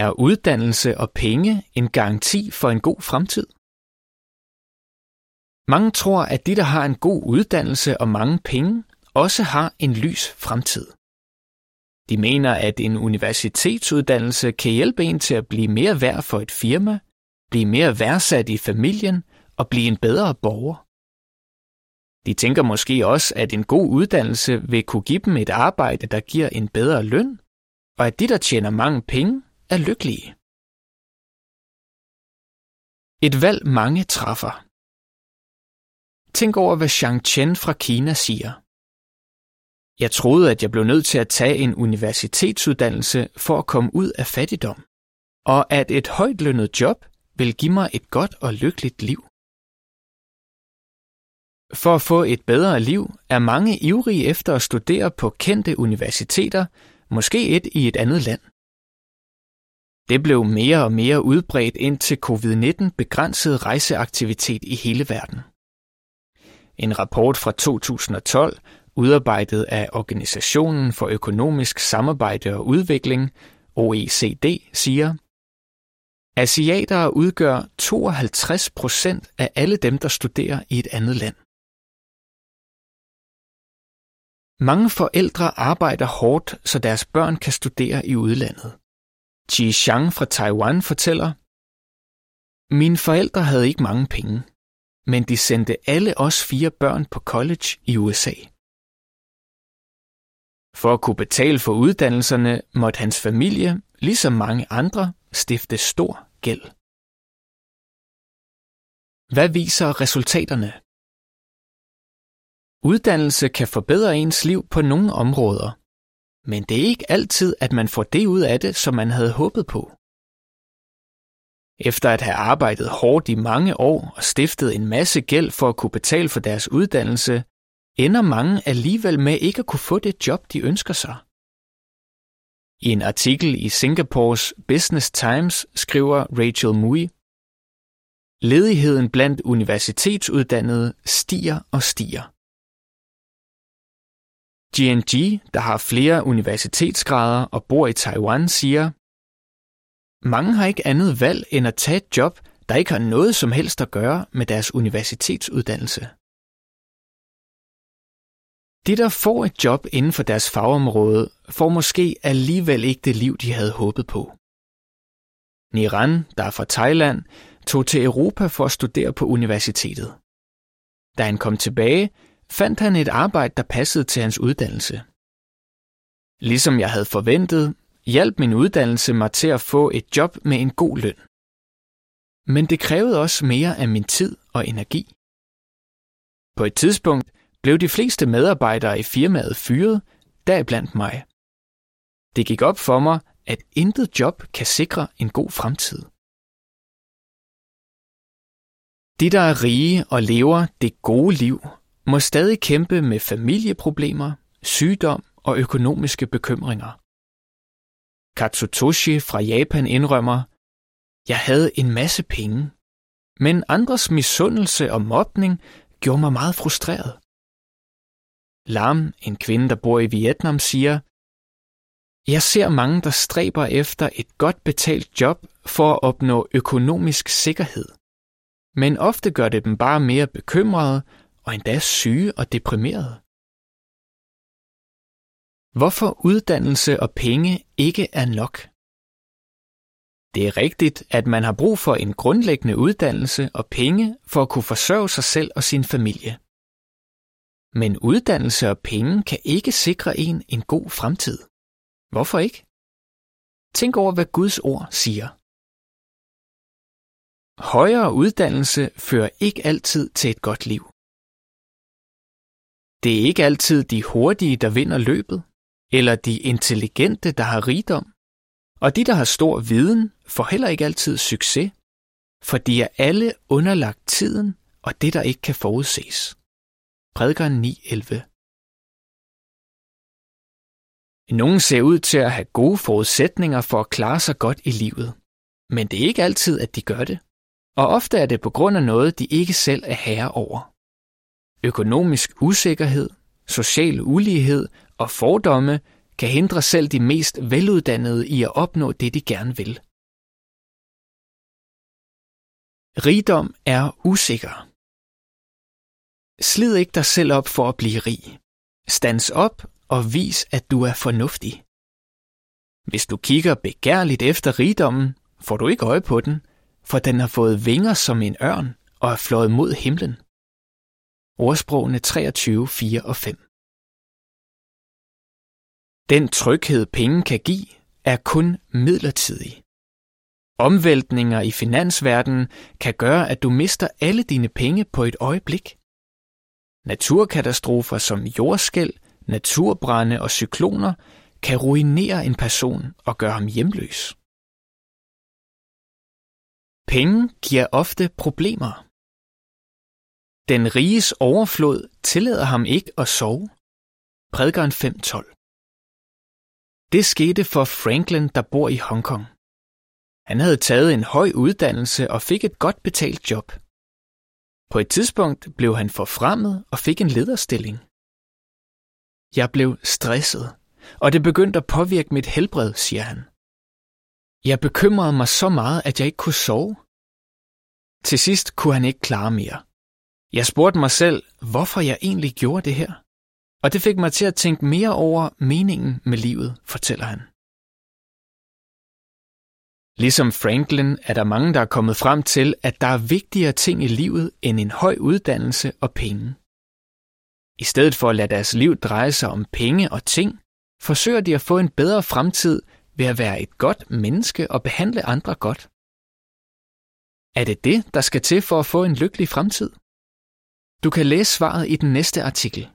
Er uddannelse og penge en garanti for en god fremtid? Mange tror, at de, der har en god uddannelse og mange penge, også har en lys fremtid. De mener, at en universitetsuddannelse kan hjælpe en til at blive mere værd for et firma, blive mere værdsat i familien og blive en bedre borger. De tænker måske også, at en god uddannelse vil kunne give dem et arbejde, der giver en bedre løn, og at de, der tjener mange penge, er lykkelige. Et valg mange træffer. Tænk over, hvad Shang Chen fra Kina siger. Jeg troede, at jeg blev nødt til at tage en universitetsuddannelse for at komme ud af fattigdom, og at et højtlønnet job vil give mig et godt og lykkeligt liv. For at få et bedre liv er mange ivrige efter at studere på kendte universiteter, måske et i et andet land. Det blev mere og mere udbredt indtil covid-19 begrænsede rejseaktivitet i hele verden. En rapport fra 2012, udarbejdet af Organisationen for Økonomisk Samarbejde og Udvikling, OECD, siger, Asiatere udgør 52 procent af alle dem, der studerer i et andet land. Mange forældre arbejder hårdt, så deres børn kan studere i udlandet. Ji Xiang fra Taiwan fortæller, Mine forældre havde ikke mange penge, men de sendte alle os fire børn på college i USA. For at kunne betale for uddannelserne, måtte hans familie, ligesom mange andre, stifte stor gæld. Hvad viser resultaterne? Uddannelse kan forbedre ens liv på nogle områder, men det er ikke altid, at man får det ud af det, som man havde håbet på. Efter at have arbejdet hårdt i mange år og stiftet en masse gæld for at kunne betale for deres uddannelse, ender mange alligevel med ikke at kunne få det job, de ønsker sig. I en artikel i Singapores Business Times skriver Rachel Mui, Ledigheden blandt universitetsuddannede stiger og stiger. GNG, der har flere universitetsgrader og bor i Taiwan, siger, mange har ikke andet valg end at tage et job, der ikke har noget som helst at gøre med deres universitetsuddannelse. De, der får et job inden for deres fagområde, får måske alligevel ikke det liv, de havde håbet på. Niran, der er fra Thailand, tog til Europa for at studere på universitetet. Da han kom tilbage, fandt han et arbejde, der passede til hans uddannelse. Ligesom jeg havde forventet, hjalp min uddannelse mig til at få et job med en god løn. Men det krævede også mere af min tid og energi. På et tidspunkt blev de fleste medarbejdere i firmaet fyret, deriblandt mig. Det gik op for mig, at intet job kan sikre en god fremtid. De, der er rige og lever det gode liv, må stadig kæmpe med familieproblemer, sygdom og økonomiske bekymringer. Katsutoshi fra Japan indrømmer, jeg havde en masse penge, men andres misundelse og mobning gjorde mig meget frustreret. Lam, en kvinde, der bor i Vietnam, siger, jeg ser mange, der stræber efter et godt betalt job for at opnå økonomisk sikkerhed. Men ofte gør det dem bare mere bekymrede og endda syge og deprimerede. Hvorfor uddannelse og penge ikke er nok? Det er rigtigt, at man har brug for en grundlæggende uddannelse og penge for at kunne forsørge sig selv og sin familie. Men uddannelse og penge kan ikke sikre en en god fremtid. Hvorfor ikke? Tænk over, hvad Guds ord siger. Højere uddannelse fører ikke altid til et godt liv. Det er ikke altid de hurtige, der vinder løbet, eller de intelligente, der har rigdom. Og de, der har stor viden, får heller ikke altid succes, for de er alle underlagt tiden og det, der ikke kan forudses. Prædikeren 9.11 Nogen ser ud til at have gode forudsætninger for at klare sig godt i livet, men det er ikke altid, at de gør det, og ofte er det på grund af noget, de ikke selv er herre over. Økonomisk usikkerhed, social ulighed og fordomme kan hindre selv de mest veluddannede i at opnå det, de gerne vil. Rigdom er usikker. Slid ikke dig selv op for at blive rig. Stands op og vis, at du er fornuftig. Hvis du kigger begærligt efter rigdommen, får du ikke øje på den, for den har fået vinger som en ørn og er fløjet mod himlen. Ordsprogene 23, 4 og 5 Den tryghed penge kan give, er kun midlertidig. Omvæltninger i finansverdenen kan gøre, at du mister alle dine penge på et øjeblik. Naturkatastrofer som jordskæl, naturbrænde og cykloner kan ruinere en person og gøre ham hjemløs. Penge giver ofte problemer. Den riges overflod tillader ham ikke at sove. Prædikeren 5.12 Det skete for Franklin, der bor i Hongkong. Han havde taget en høj uddannelse og fik et godt betalt job. På et tidspunkt blev han forfremmet og fik en lederstilling. Jeg blev stresset, og det begyndte at påvirke mit helbred, siger han. Jeg bekymrede mig så meget, at jeg ikke kunne sove. Til sidst kunne han ikke klare mere. Jeg spurgte mig selv, hvorfor jeg egentlig gjorde det her. Og det fik mig til at tænke mere over meningen med livet, fortæller han. Ligesom Franklin er der mange, der er kommet frem til, at der er vigtigere ting i livet end en høj uddannelse og penge. I stedet for at lade deres liv dreje sig om penge og ting, forsøger de at få en bedre fremtid ved at være et godt menneske og behandle andre godt. Er det det, der skal til for at få en lykkelig fremtid? Du kan læse svaret i den næste artikel.